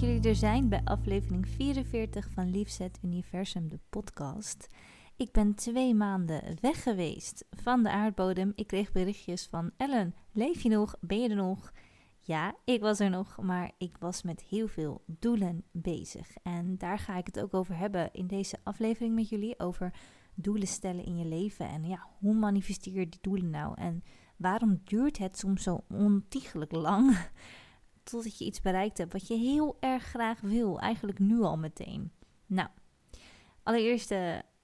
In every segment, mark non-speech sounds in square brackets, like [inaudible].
jullie er zijn bij aflevering 44 van Liefzet Universum, de podcast. Ik ben twee maanden weg geweest van de aardbodem. Ik kreeg berichtjes van Ellen, leef je nog? Ben je er nog? Ja, ik was er nog, maar ik was met heel veel doelen bezig. En daar ga ik het ook over hebben in deze aflevering met jullie. Over doelen stellen in je leven. En ja, hoe manifesteer je die doelen nou? En waarom duurt het soms zo ontiegelijk lang totdat je iets bereikt hebt wat je heel erg graag wil? Eigenlijk nu al meteen. Nou, allereerst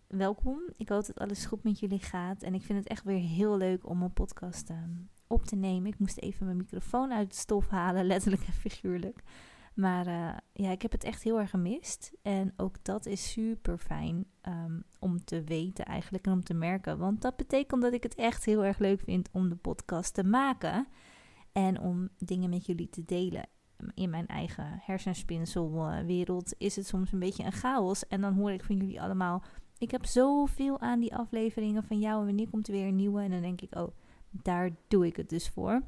welkom. Ik hoop dat alles goed met jullie gaat. En ik vind het echt weer heel leuk om een podcast uh, op te nemen. Ik moest even mijn microfoon uit het stof halen, [laughs] letterlijk en figuurlijk. Maar uh, ja, ik heb het echt heel erg gemist. En ook dat is super fijn um, om te weten eigenlijk en om te merken. Want dat betekent dat ik het echt heel erg leuk vind om de podcast te maken. En om dingen met jullie te delen. In mijn eigen hersenspinselwereld is het soms een beetje een chaos. En dan hoor ik van jullie allemaal... Ik heb zoveel aan die afleveringen van jou en wanneer komt er weer een nieuwe? En dan denk ik, oh, daar doe ik het dus voor.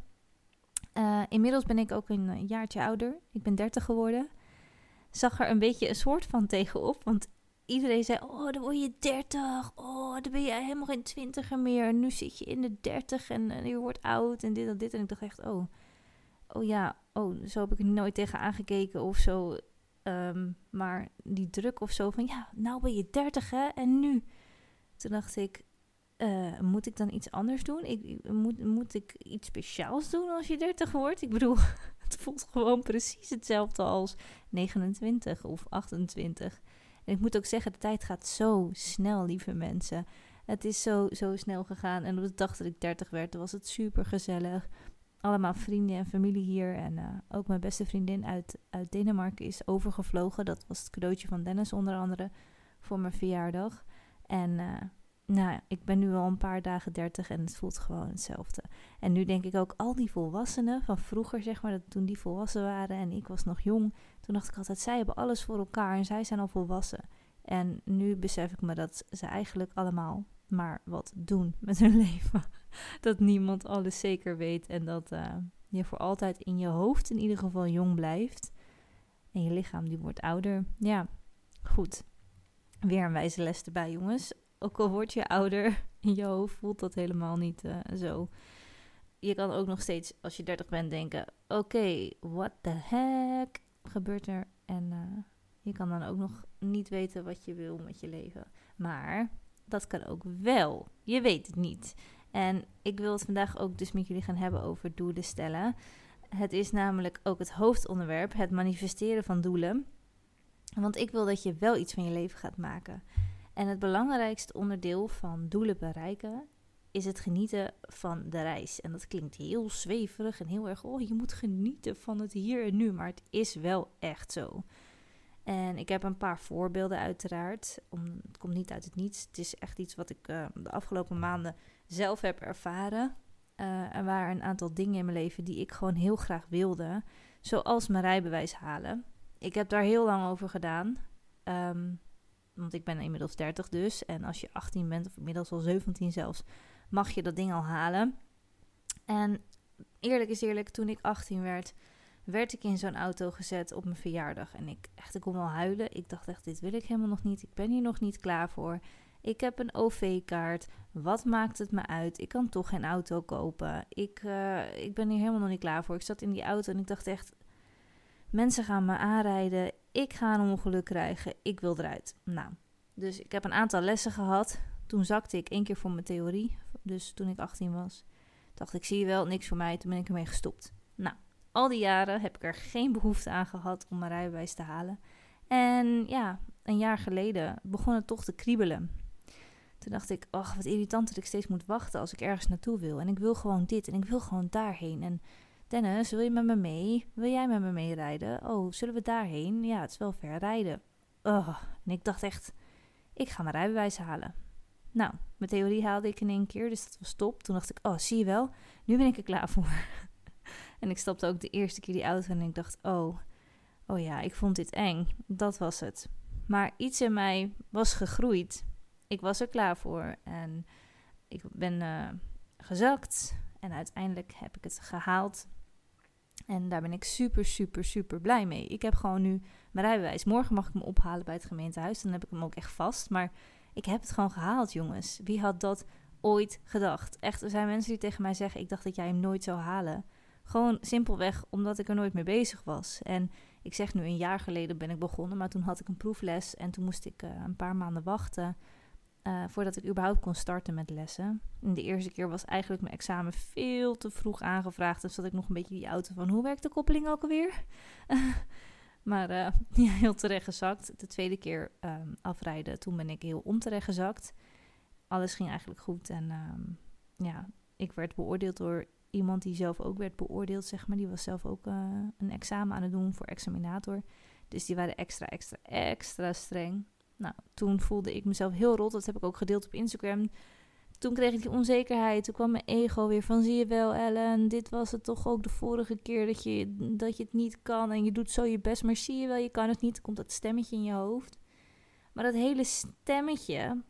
Uh, inmiddels ben ik ook een jaartje ouder. Ik ben 30 geworden. Zag er een beetje een soort van tegenop. Want iedereen zei: Oh, dan word je 30. Oh, dan ben je helemaal geen twintiger meer. Nu zit je in de 30 en, je wordt oud en dit en dit. En ik dacht echt: Oh, oh ja, oh, zo heb ik er nooit tegen aangekeken of zo. Um, maar die druk of zo van: Ja, nou ben je 30 hè, en nu. Toen dacht ik: uh, moet ik dan iets anders doen? Ik, moet, moet ik iets speciaals doen als je 30 wordt? Ik bedoel, [laughs] het voelt gewoon precies hetzelfde als 29 of 28. En ik moet ook zeggen, de tijd gaat zo snel, lieve mensen. Het is zo, zo snel gegaan. En op de dag dat ik 30 werd, was het super gezellig. Allemaal vrienden en familie hier. En uh, ook mijn beste vriendin uit, uit Denemarken is overgevlogen. Dat was het cadeautje van Dennis onder andere voor mijn verjaardag. En uh, nou, ik ben nu al een paar dagen dertig en het voelt gewoon hetzelfde. En nu denk ik ook, al die volwassenen van vroeger, zeg maar, dat toen die volwassen waren en ik was nog jong, toen dacht ik altijd, zij hebben alles voor elkaar en zij zijn al volwassen. En nu besef ik me dat ze eigenlijk allemaal maar wat doen met hun [laughs] leven. dat niemand alles zeker weet en dat uh, je voor altijd in je hoofd in ieder geval jong blijft. En je lichaam die wordt ouder. Ja, goed. Weer een wijze les erbij, jongens ook al word je ouder, [laughs] in je hoofd voelt dat helemaal niet uh, zo. Je kan ook nog steeds, als je 30 bent, denken: oké, okay, what the heck gebeurt er? En uh, je kan dan ook nog niet weten wat je wil met je leven. Maar dat kan ook wel. Je weet het niet. En ik wil het vandaag ook dus met jullie gaan hebben over doelen stellen. Het is namelijk ook het hoofdonderwerp, het manifesteren van doelen. Want ik wil dat je wel iets van je leven gaat maken. En het belangrijkste onderdeel van doelen bereiken is het genieten van de reis. En dat klinkt heel zweverig en heel erg, oh je moet genieten van het hier en nu, maar het is wel echt zo. En ik heb een paar voorbeelden uiteraard. Het komt niet uit het niets. Het is echt iets wat ik uh, de afgelopen maanden zelf heb ervaren. Uh, er waren een aantal dingen in mijn leven die ik gewoon heel graag wilde. Zoals mijn rijbewijs halen. Ik heb daar heel lang over gedaan. Um, want ik ben inmiddels 30 dus. En als je 18 bent, of inmiddels al 17 zelfs, mag je dat ding al halen. En eerlijk is eerlijk, toen ik 18 werd, werd ik in zo'n auto gezet op mijn verjaardag. En ik echt, ik kon wel huilen. Ik dacht echt, dit wil ik helemaal nog niet. Ik ben hier nog niet klaar voor. Ik heb een OV-kaart. Wat maakt het me uit? Ik kan toch geen auto kopen. Ik, uh, ik ben hier helemaal nog niet klaar voor. Ik zat in die auto en ik dacht echt, mensen gaan me aanrijden. Ik ga een ongeluk krijgen. Ik wil eruit. Nou, dus ik heb een aantal lessen gehad. Toen zakte ik één keer voor mijn theorie. Dus toen ik 18 was. Dacht ik, zie je wel, niks voor mij. Toen ben ik ermee gestopt. Nou, al die jaren heb ik er geen behoefte aan gehad om mijn rijbewijs te halen. En ja, een jaar geleden begon het toch te kriebelen. Toen dacht ik, ach, wat irritant dat ik steeds moet wachten als ik ergens naartoe wil. En ik wil gewoon dit en ik wil gewoon daarheen. En Dennis, wil je met me mee? Wil jij met me meerijden? Oh, zullen we daarheen? Ja, het is wel ver rijden. Oh, en ik dacht echt, ik ga mijn rijbewijs halen. Nou, mijn theorie haalde ik in één keer, dus dat was top. Toen dacht ik, oh, zie je wel, nu ben ik er klaar voor. [laughs] en ik stapte ook de eerste keer die auto en ik dacht, oh, oh ja, ik vond dit eng. Dat was het. Maar iets in mij was gegroeid. Ik was er klaar voor en ik ben uh, gezakt. En uiteindelijk heb ik het gehaald. En daar ben ik super, super, super blij mee. Ik heb gewoon nu mijn rijbewijs. Morgen mag ik hem ophalen bij het gemeentehuis. Dan heb ik hem ook echt vast. Maar ik heb het gewoon gehaald, jongens. Wie had dat ooit gedacht? Echt, er zijn mensen die tegen mij zeggen: Ik dacht dat jij hem nooit zou halen. Gewoon simpelweg omdat ik er nooit mee bezig was. En ik zeg nu een jaar geleden ben ik begonnen, maar toen had ik een proefles en toen moest ik uh, een paar maanden wachten uh, voordat ik überhaupt kon starten met lessen. En de eerste keer was eigenlijk mijn examen veel te vroeg aangevraagd. Dus zat ik nog een beetje die auto van hoe werkt de koppeling ook alweer? [laughs] maar uh, [laughs] ja, heel terecht gezakt. De tweede keer um, afrijden, toen ben ik heel onterecht gezakt. Alles ging eigenlijk goed en um, ja, ik werd beoordeeld door iemand die zelf ook werd beoordeeld, zeg maar. Die was zelf ook uh, een examen aan het doen voor examinator. Dus die waren extra, extra, extra streng. Nou, toen voelde ik mezelf heel rot. Dat heb ik ook gedeeld op Instagram. Toen kreeg ik die onzekerheid. Toen kwam mijn ego weer van: zie je wel, Ellen, dit was het toch ook de vorige keer dat je, dat je het niet kan. En je doet zo je best, maar zie je wel, je kan het niet. Komt dat stemmetje in je hoofd. Maar dat hele stemmetje,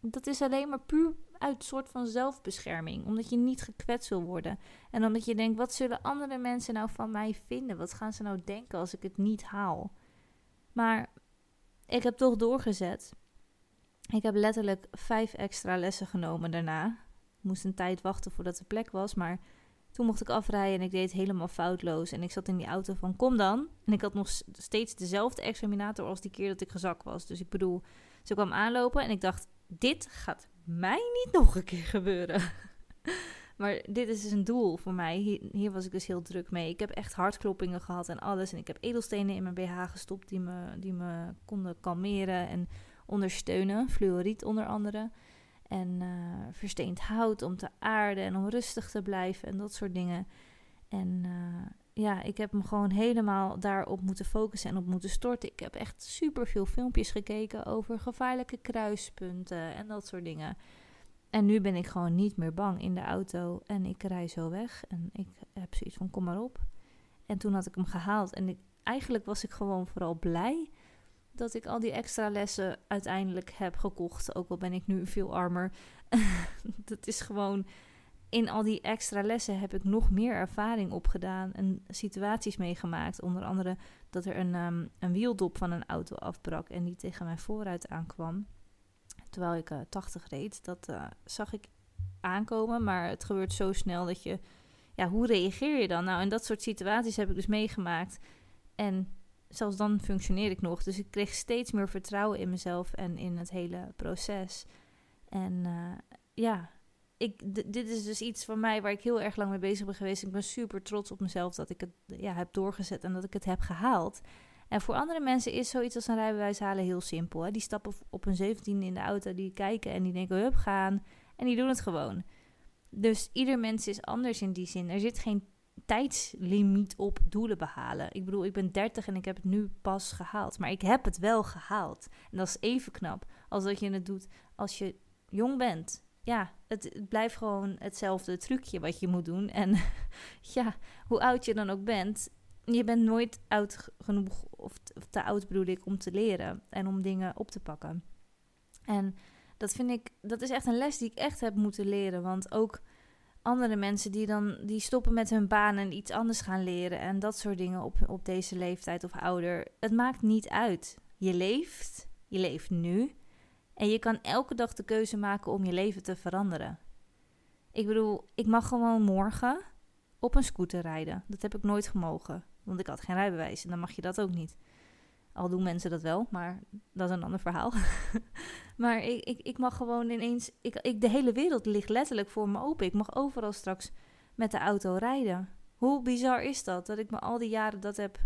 dat is alleen maar puur uit soort van zelfbescherming. Omdat je niet gekwetst wil worden. En omdat je denkt, wat zullen andere mensen nou van mij vinden? Wat gaan ze nou denken als ik het niet haal? Maar ik heb toch doorgezet. Ik heb letterlijk vijf extra lessen genomen daarna. Ik moest een tijd wachten voordat de plek was, maar toen mocht ik afrijden en ik deed helemaal foutloos. En ik zat in die auto van kom dan. En ik had nog steeds dezelfde examinator als die keer dat ik gezakt was. Dus ik bedoel, ze kwam aanlopen en ik dacht, dit gaat mij niet nog een keer gebeuren. [laughs] maar dit is dus een doel voor mij. Hier, was ik dus heel druk mee. Ik heb echt hartkloppingen gehad en alles. En ik heb edelstenen in mijn BH gestopt die me, die me konden kalmeren en ondersteunen. Fluoriet onder andere. En uh, versteend hout om te aarden en om rustig te blijven en dat soort dingen. En uh, ja, ik heb me gewoon helemaal daarop moeten focussen en op moeten storten. Ik heb echt super veel filmpjes gekeken over gevaarlijke kruispunten en dat soort dingen. En nu ben ik gewoon niet meer bang in de auto en ik rij zo weg. En ik heb zoiets van kom maar op. En toen had ik hem gehaald. En ik, eigenlijk was ik gewoon vooral blij dat ik al die extra lessen uiteindelijk heb gekocht. Ook al ben ik nu veel armer. [laughs] dat is gewoon in al die extra lessen heb ik nog meer ervaring opgedaan en situaties meegemaakt. Onder andere dat er een, um, een wieldop van een auto afbrak en die tegen mijn vooruit aankwam. Terwijl ik uh, 80 reed. Dat uh, zag ik aankomen, maar het gebeurt zo snel dat je... Ja, hoe reageer je dan? Nou, in dat soort situaties heb ik dus meegemaakt. En zelfs dan functioneer ik nog. Dus ik kreeg steeds meer vertrouwen in mezelf en in het hele proces. En uh, ja, ik, dit is dus iets van mij waar ik heel erg lang mee bezig ben geweest. Ik ben super trots op mezelf dat ik het ja, heb doorgezet en dat ik het heb gehaald. En voor andere mensen is zoiets als een rijbewijs halen heel simpel. Hè? Die stappen op een 17 in de auto, die kijken en die denken, hup, gaan. En die doen het gewoon. Dus ieder mens is anders in die zin. Er zit geen tijdslimiet op doelen behalen. Ik bedoel, ik ben 30 en ik heb het nu pas gehaald. Maar ik heb het wel gehaald. En dat is even knap als dat je het doet als je jong bent ja, het, het, blijft gewoon hetzelfde trucje wat je moet doen. En [laughs] ja, hoe oud je dan ook bent, je bent nooit oud genoeg, of, te oud bedoel ik, om te leren en om dingen op te pakken. En dat vind ik, dat is echt een les die ik echt heb moeten leren. Want ook andere mensen die dan die stoppen met hun baan en iets anders gaan leren en dat soort dingen op, op deze leeftijd of ouder. Het maakt niet uit. Je leeft, je leeft nu. En je kan elke dag de keuze maken om je leven te veranderen. Ik bedoel, ik mag gewoon morgen op een scooter rijden. Dat heb ik nooit gemogen, want ik had geen rijbewijs en dan mag je dat ook niet. Al doen mensen dat wel, maar dat is een ander verhaal. [laughs] maar ik, ik, ik mag gewoon ineens. Ik, ik, de hele wereld ligt letterlijk voor me open. Ik mag overal straks met de auto rijden. Hoe bizar is dat? Dat ik me al die jaren dat heb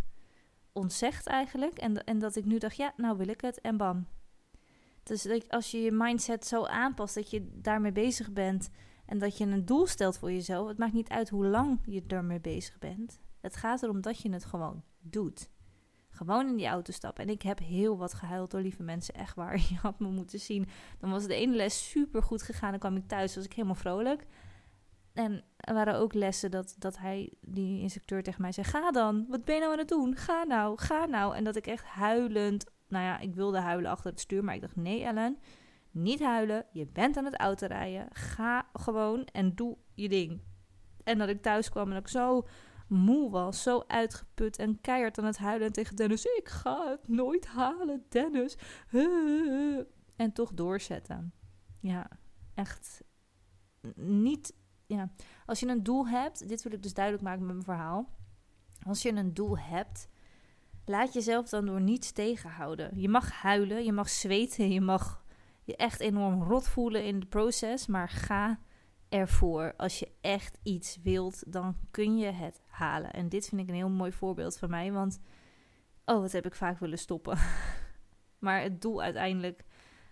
ontzegd eigenlijk. En, en dat ik nu dacht, ja, nou wil ik het. En bam, dus als je je mindset zo aanpast dat je daarmee bezig bent en dat je een doel stelt voor jezelf, het maakt niet uit hoe lang je ermee bezig bent. Het gaat erom dat je het gewoon doet. Gewoon in die auto stappen. En ik heb heel wat gehuild door lieve mensen, echt waar. [laughs] Je had me moeten zien. Dan was de ene les super goed gegaan. Dan kwam ik thuis, was ik helemaal vrolijk. En er waren ook lessen dat, dat hij, die instructeur tegen mij zei: Ga dan, wat ben je nou aan het doen? Ga nou, ga nou. En dat ik echt huilend nou ja, ik wilde huilen achter het stuur, maar ik dacht, nee Ellen, niet huilen. Je bent aan het autorijden. Ga gewoon en doe je ding. En dat ik thuis kwam en ik zo moe was, zo uitgeput en keihard aan het huilen tegen Dennis. Ik ga het nooit halen, Dennis. En toch doorzetten. Ja, echt niet. Ja. Als je een doel hebt, dit wil ik dus duidelijk maken met mijn verhaal. Als je een doel hebt, laat jezelf dan door niets tegenhouden. Je mag huilen, je mag zweten, je mag je echt enorm rot voelen in de proces, maar ga ervoor. Als je echt iets wilt, dan kun je het halen. En dit vind ik een heel mooi voorbeeld van mij, want oh, wat heb ik vaak willen stoppen. [laughs] maar het doel uiteindelijk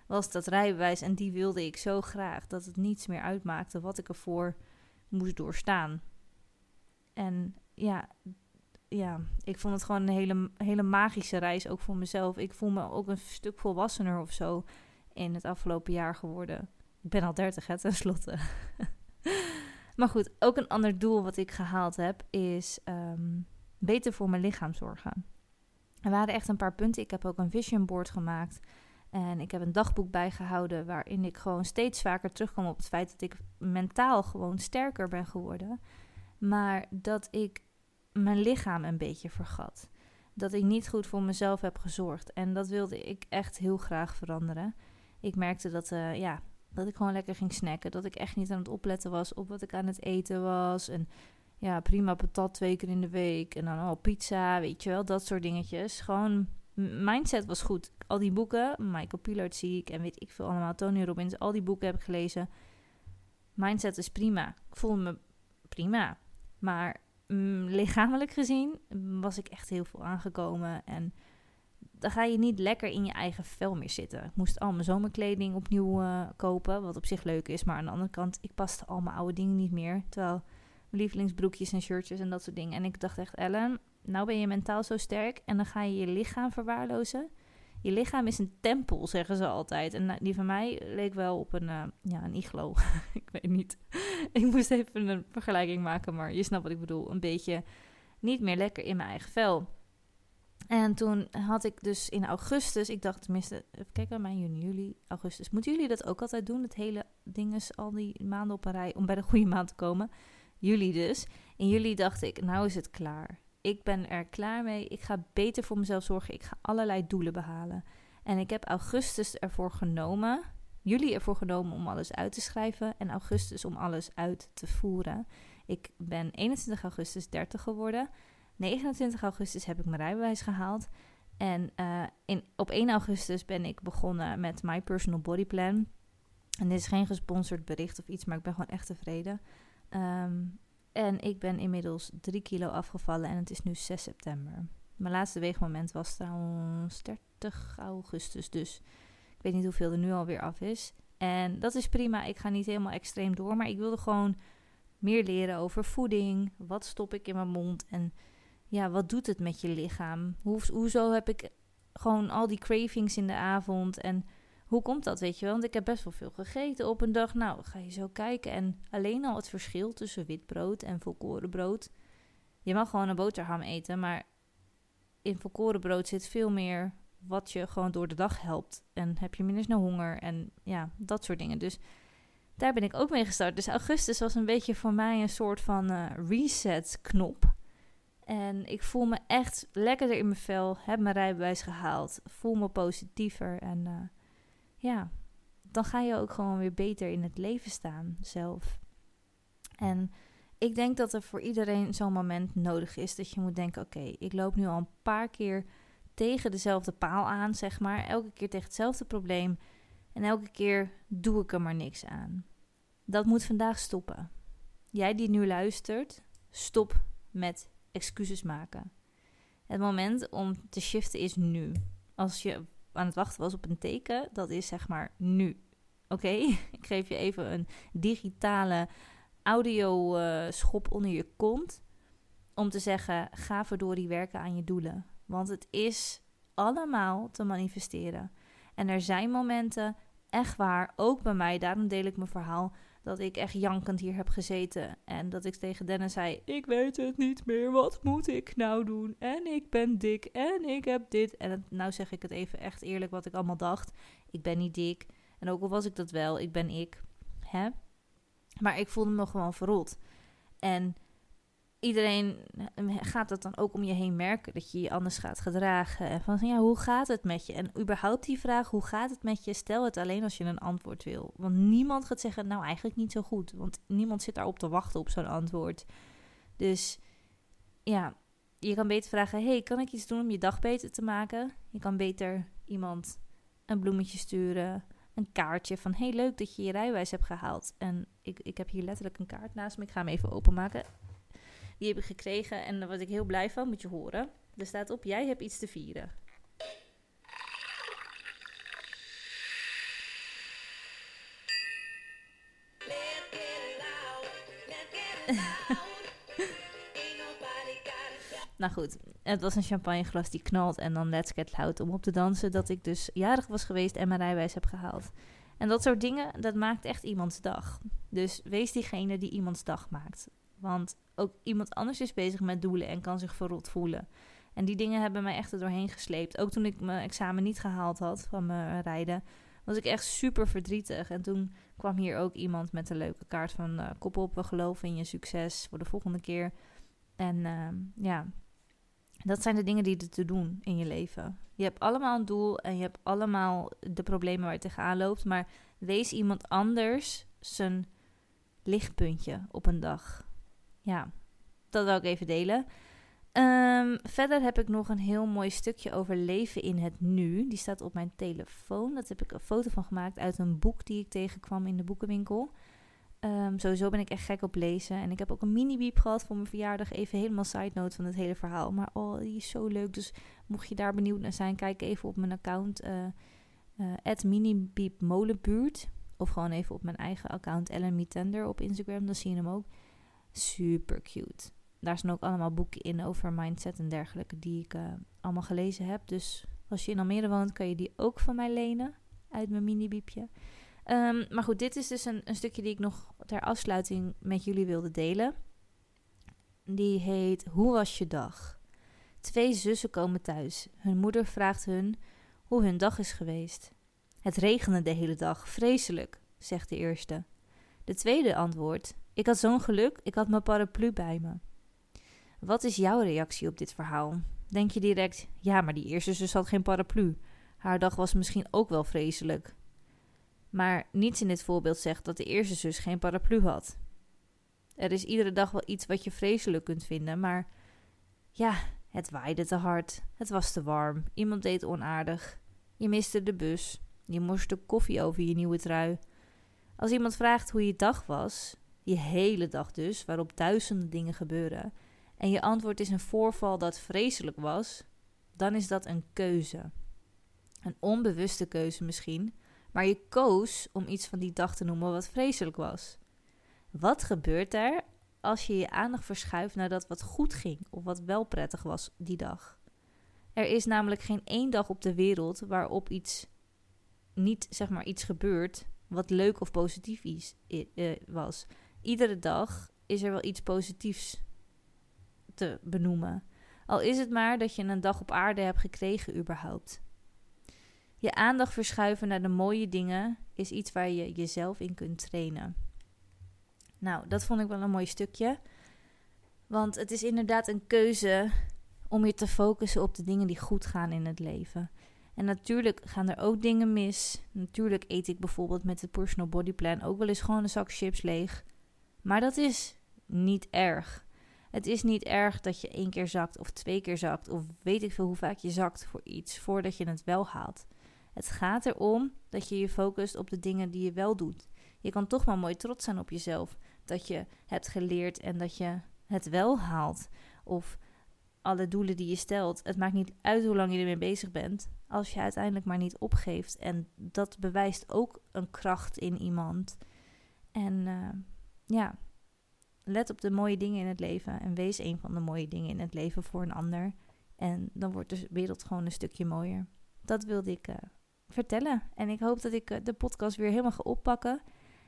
was dat rijbewijs en die wilde ik zo graag dat het niets meer uitmaakte wat ik ervoor moest doorstaan. En ja, ja, ik vond het gewoon een hele, hele magische reis, ook voor mezelf. Ik voel me ook een stuk volwassener of zo in het afgelopen jaar geworden. Ik ben al dertig, hè, tenslotte. [laughs] maar goed, ook een ander doel wat ik gehaald heb is ehm, beter voor mijn lichaam zorgen. Er waren echt een paar punten. Ik heb ook een vision board gemaakt. En ik heb een dagboek bijgehouden waarin ik gewoon steeds vaker terugkom op het feit dat ik mentaal gewoon sterker ben geworden. Maar dat ik mijn lichaam een beetje vergat. Dat ik niet goed voor mezelf heb gezorgd. En dat wilde ik echt heel graag veranderen. Ik merkte dat, uh, ja, dat ik gewoon lekker ging snacken. Dat ik echt niet aan het opletten was op wat ik aan het eten was. En ja, prima patat twee keer in de week. En dan al oh, pizza, weet je wel, dat soort dingetjes. Gewoon, mindset was goed. Al die boeken, Michael Pillard zie ik en weet ik veel allemaal, Tony Robbins, al die boeken heb ik gelezen. Mindset is prima. Ik voel me prima. Maar mm, lichamelijk gezien was ik echt heel veel aangekomen. En dan ga je niet lekker in je eigen vel meer zitten. Ik moest al mijn zomerkleding opnieuw uh, kopen, wat op zich leuk is. Maar aan de andere kant, ik paste al mijn oude dingen niet meer. Terwijl mijn lievelingsbroekjes en shirtjes en dat soort dingen. En ik dacht echt, Ellen, nou ben je mentaal zo sterk en dan ga je je lichaam verwaarlozen. Je lichaam is een tempel, zeggen ze altijd. En die van mij leek wel op een, uh, ja, een iglo. [laughs] ik weet niet. ik moest even een vergelijking maken, maar je snapt wat ik bedoel. Een beetje niet meer lekker in mijn eigen vel. En toen had ik dus in augustus, ik dacht tenminste, even kijken, mei, juni, juli, augustus. Moeten jullie dat ook altijd doen? Het hele ding is al die maanden op een rij om bij de goede maand te komen. Juli dus. In juli dacht ik, nou is het klaar. Ik ben er klaar mee. Ik ga beter voor mezelf zorgen. Ik ga allerlei doelen behalen. En ik heb augustus ervoor genomen, juli ervoor genomen om alles uit te schrijven en augustus om alles uit te voeren. Ik ben 21 augustus 30 geworden. 29 augustus heb ik mijn rijbewijs gehaald. En uh, in, op 1 augustus ben ik begonnen met My Personal Body Plan. En dit is geen gesponsord bericht of iets, maar ik ben gewoon echt tevreden. Um, en ik ben inmiddels 3 kilo afgevallen en het is nu 6 september. Mijn laatste weegmoment was trouwens 30 augustus, dus ik weet niet hoeveel er nu alweer af is. En dat is prima, ik ga niet helemaal extreem door, maar ik wilde gewoon meer leren over voeding. Wat stop ik in mijn mond en ja, wat doet het met je lichaam? Hoe, hoezo heb ik gewoon al die cravings in de avond en hoe komt dat, weet je wel? Want ik heb best wel veel gegeten op een dag. Nou, ga je zo kijken. En alleen al het verschil tussen wit brood en volkorenbrood. Je mag gewoon een boterham eten, maar in volkorenbrood zit veel meer wat je gewoon door de dag helpt. En heb je minder snel honger en ja, dat soort dingen. Dus daar ben ik ook mee gestart. Dus augustus was een beetje voor mij een soort van uh, reset-knop. En ik voel me echt lekkerder in mijn vel. Heb mijn rijbewijs gehaald. Voel me positiever. En uh, ja, dan ga je ook gewoon weer beter in het leven staan zelf. En ik denk dat er voor iedereen zo'n moment nodig is dat je moet denken: oké, ik loop nu al een paar keer tegen dezelfde paal aan, zeg maar. Elke keer tegen hetzelfde probleem. En elke keer doe ik er maar niks aan. Dat moet vandaag stoppen. Jij die nu luistert, stop met excuses maken. Het moment om te shiften is nu. Als je aan het wachten was op een teken, dat is zeg maar nu. Oké, [laughs] ik geef je even een digitale audio uh, schop onder je kont. Om te zeggen, ga verdorie werken aan je doelen. Want het is allemaal te manifesteren. En er zijn momenten, echt waar, ook bij mij, daarom deel ik mijn verhaal dat ik echt jankend hier heb gezeten. En dat ik tegen Dennis zei: Ik weet het niet meer. Wat moet ik nou doen? En ik ben dik. En ik heb dit. En nou zeg ik het even echt eerlijk wat ik allemaal dacht. Ik ben niet dik. En ook al was ik dat wel, ik ben ik. Hè? Maar ik voelde me gewoon verrot. En iedereen gaat dat dan ook om je heen merken. Dat je je anders gaat gedragen. En van ja, hoe gaat het met je? En überhaupt die vraag, hoe gaat het met je? Stel het alleen als je een antwoord wil. Want niemand gaat zeggen, nou eigenlijk niet zo goed. Want niemand zit daarop te wachten op zo'n antwoord. Dus ja, je kan beter vragen: hey, kan ik iets doen om je dag beter te maken? Je kan beter iemand een bloemetje sturen, een kaartje van: hey, leuk dat je je rijwijs hebt gehaald. En ik, ik heb hier letterlijk een kaart naast me. Ik ga hem even openmaken. Die heb ik gekregen en daar was ik heel blij van, moet je horen. Er staat op: Jij hebt iets te vieren. [laughs] Nou goed, het was een champagneglas die knalt en dan Let's Get Loud om op te dansen. Dat ik dus jarig was geweest en mijn rijwijs heb gehaald. En dat soort dingen, dat maakt echt iemands dag. Dus wees diegene die iemands dag maakt. Want ook iemand anders is bezig met doelen en kan zich verrot voelen. En die dingen hebben mij echt er doorheen gesleept. Ook toen ik mijn examen niet gehaald had van mijn rijden, was ik echt super verdrietig. En toen kwam hier ook iemand met een leuke kaart van uh, kop op, we geloven in je succes voor de volgende keer. En uh, ja, dat zijn de dingen die er te doen in je leven. Je hebt allemaal een doel en je hebt allemaal de problemen waar je tegenaan loopt. Maar wees iemand anders zijn lichtpuntje op een dag. Ja, dat wil ik even delen. Um, verder heb ik nog een heel mooi stukje over leven in het nu. Die staat op mijn telefoon. Dat heb ik een foto van gemaakt uit een boek die ik tegenkwam in de boekenwinkel. Um, sowieso ben ik echt gek op lezen. En ik heb ook een mini-beep gehad voor mijn verjaardag. Even helemaal side note van het hele verhaal. Maar oh, die is zo leuk. Dus mocht je daar benieuwd naar zijn, kijk even op mijn account. Uh, uh. Of gewoon even op mijn eigen account Ellen Tender op Instagram. Dan zie je hem ook. Super cute. Daar zijn ook allemaal boeken in over mindset en dergelijke. Die ik uh, allemaal gelezen heb. Dus als je in Almere woont, kan je die ook van mij lenen. Uit mijn mini-biepje. Um, maar goed, dit is dus een, een, stukje die ik nog ter afsluiting met jullie wilde delen. Die heet Hoe was je dag? Twee zussen komen thuis. Hun moeder vraagt hun hoe hun dag is geweest. Het regende de hele dag, vreselijk, zegt de eerste. De tweede antwoordt: Ik had zo'n geluk, ik had mijn paraplu bij me. Wat is jouw reactie op dit verhaal? Denk je direct: Ja, maar die eerste zus had geen paraplu. Haar dag was misschien ook wel vreselijk. Maar niets in dit voorbeeld zegt dat de eerste zus geen paraplu had. Er is iedere dag wel iets wat je vreselijk kunt vinden, maar ja, het waaide te hard, het was te warm, iemand deed onaardig, je miste de bus, je morste koffie over je nieuwe trui. Als iemand vraagt hoe je dag was, je hele dag dus, waarop duizenden dingen gebeuren, en je antwoord is een voorval dat vreselijk was, dan is dat een keuze. Een onbewuste keuze misschien, maar je koos om iets van die dag te noemen wat vreselijk was. Wat gebeurt er als je je aandacht verschuift naar dat wat goed ging of wat wel prettig was die dag? Er is namelijk geen één dag op de wereld waarop iets niet zeg maar iets gebeurt wat leuk of positief is, uh, was. Iedere dag is er wel iets positiefs te benoemen. Al is het maar dat je een dag op aarde hebt gekregen überhaupt. Je aandacht verschuiven naar de mooie dingen is iets waar je jezelf in kunt trainen. Nou, dat vond ik wel een mooi stukje. Want het is inderdaad een keuze om je te focussen op de dingen die goed gaan in het leven. En natuurlijk gaan er ook dingen mis. Natuurlijk eet ik bijvoorbeeld met het personal body plan ook wel eens gewoon een zak chips leeg. Maar dat is niet erg. Het is niet erg dat je één keer zakt of twee keer zakt of weet ik veel hoe vaak je zakt voor iets voordat je het wel haalt. Het gaat erom dat je je focust op de dingen die je wel doet. Je kan toch maar mooi trots zijn op jezelf dat je hebt geleerd en dat je het wel haalt. Of alle doelen die je stelt. Het maakt niet uit hoe lang je ermee bezig bent, als je uiteindelijk maar niet opgeeft. En dat bewijst ook een kracht in iemand. En uh, ja, let op de mooie dingen in het leven en wees een van de mooie dingen in het leven voor een ander. En dan wordt de wereld gewoon een stukje mooier. Dat wilde ik uh, vertellen. En ik hoop dat ik eh, de podcast weer helemaal ga oppakken.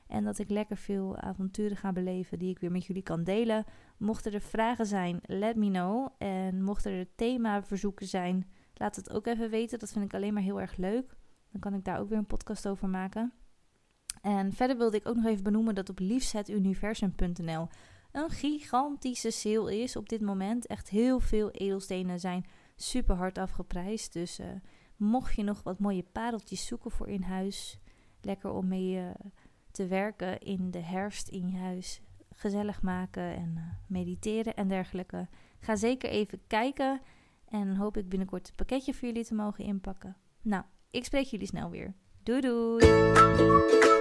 En dat ik lekker veel avonturen ga beleven die ik weer met jullie kan delen. Mochten er vragen zijn, let me know. En mochten er themaverzoeken zijn, laat het ook even weten. Dat vind ik alleen maar heel erg leuk. Dan kan ik daar ook weer een podcast over maken. En verder wilde ik ook nog even benoemen dat op liefshetuniversum.nl een gigantische sale is op dit moment. Echt heel veel edelstenen zijn super hard afgeprijsd. Dus uh, mocht je nog wat mooie pareltjes zoeken voor in huis, lekker om mee uh, te werken in de herfst in je huis, gezellig maken en uh, mediteren en dergelijke. Ga zeker even kijken en hoop ik binnenkort het pakketje voor jullie te mogen inpakken. Nou, ik spreek jullie snel weer. Doei doei!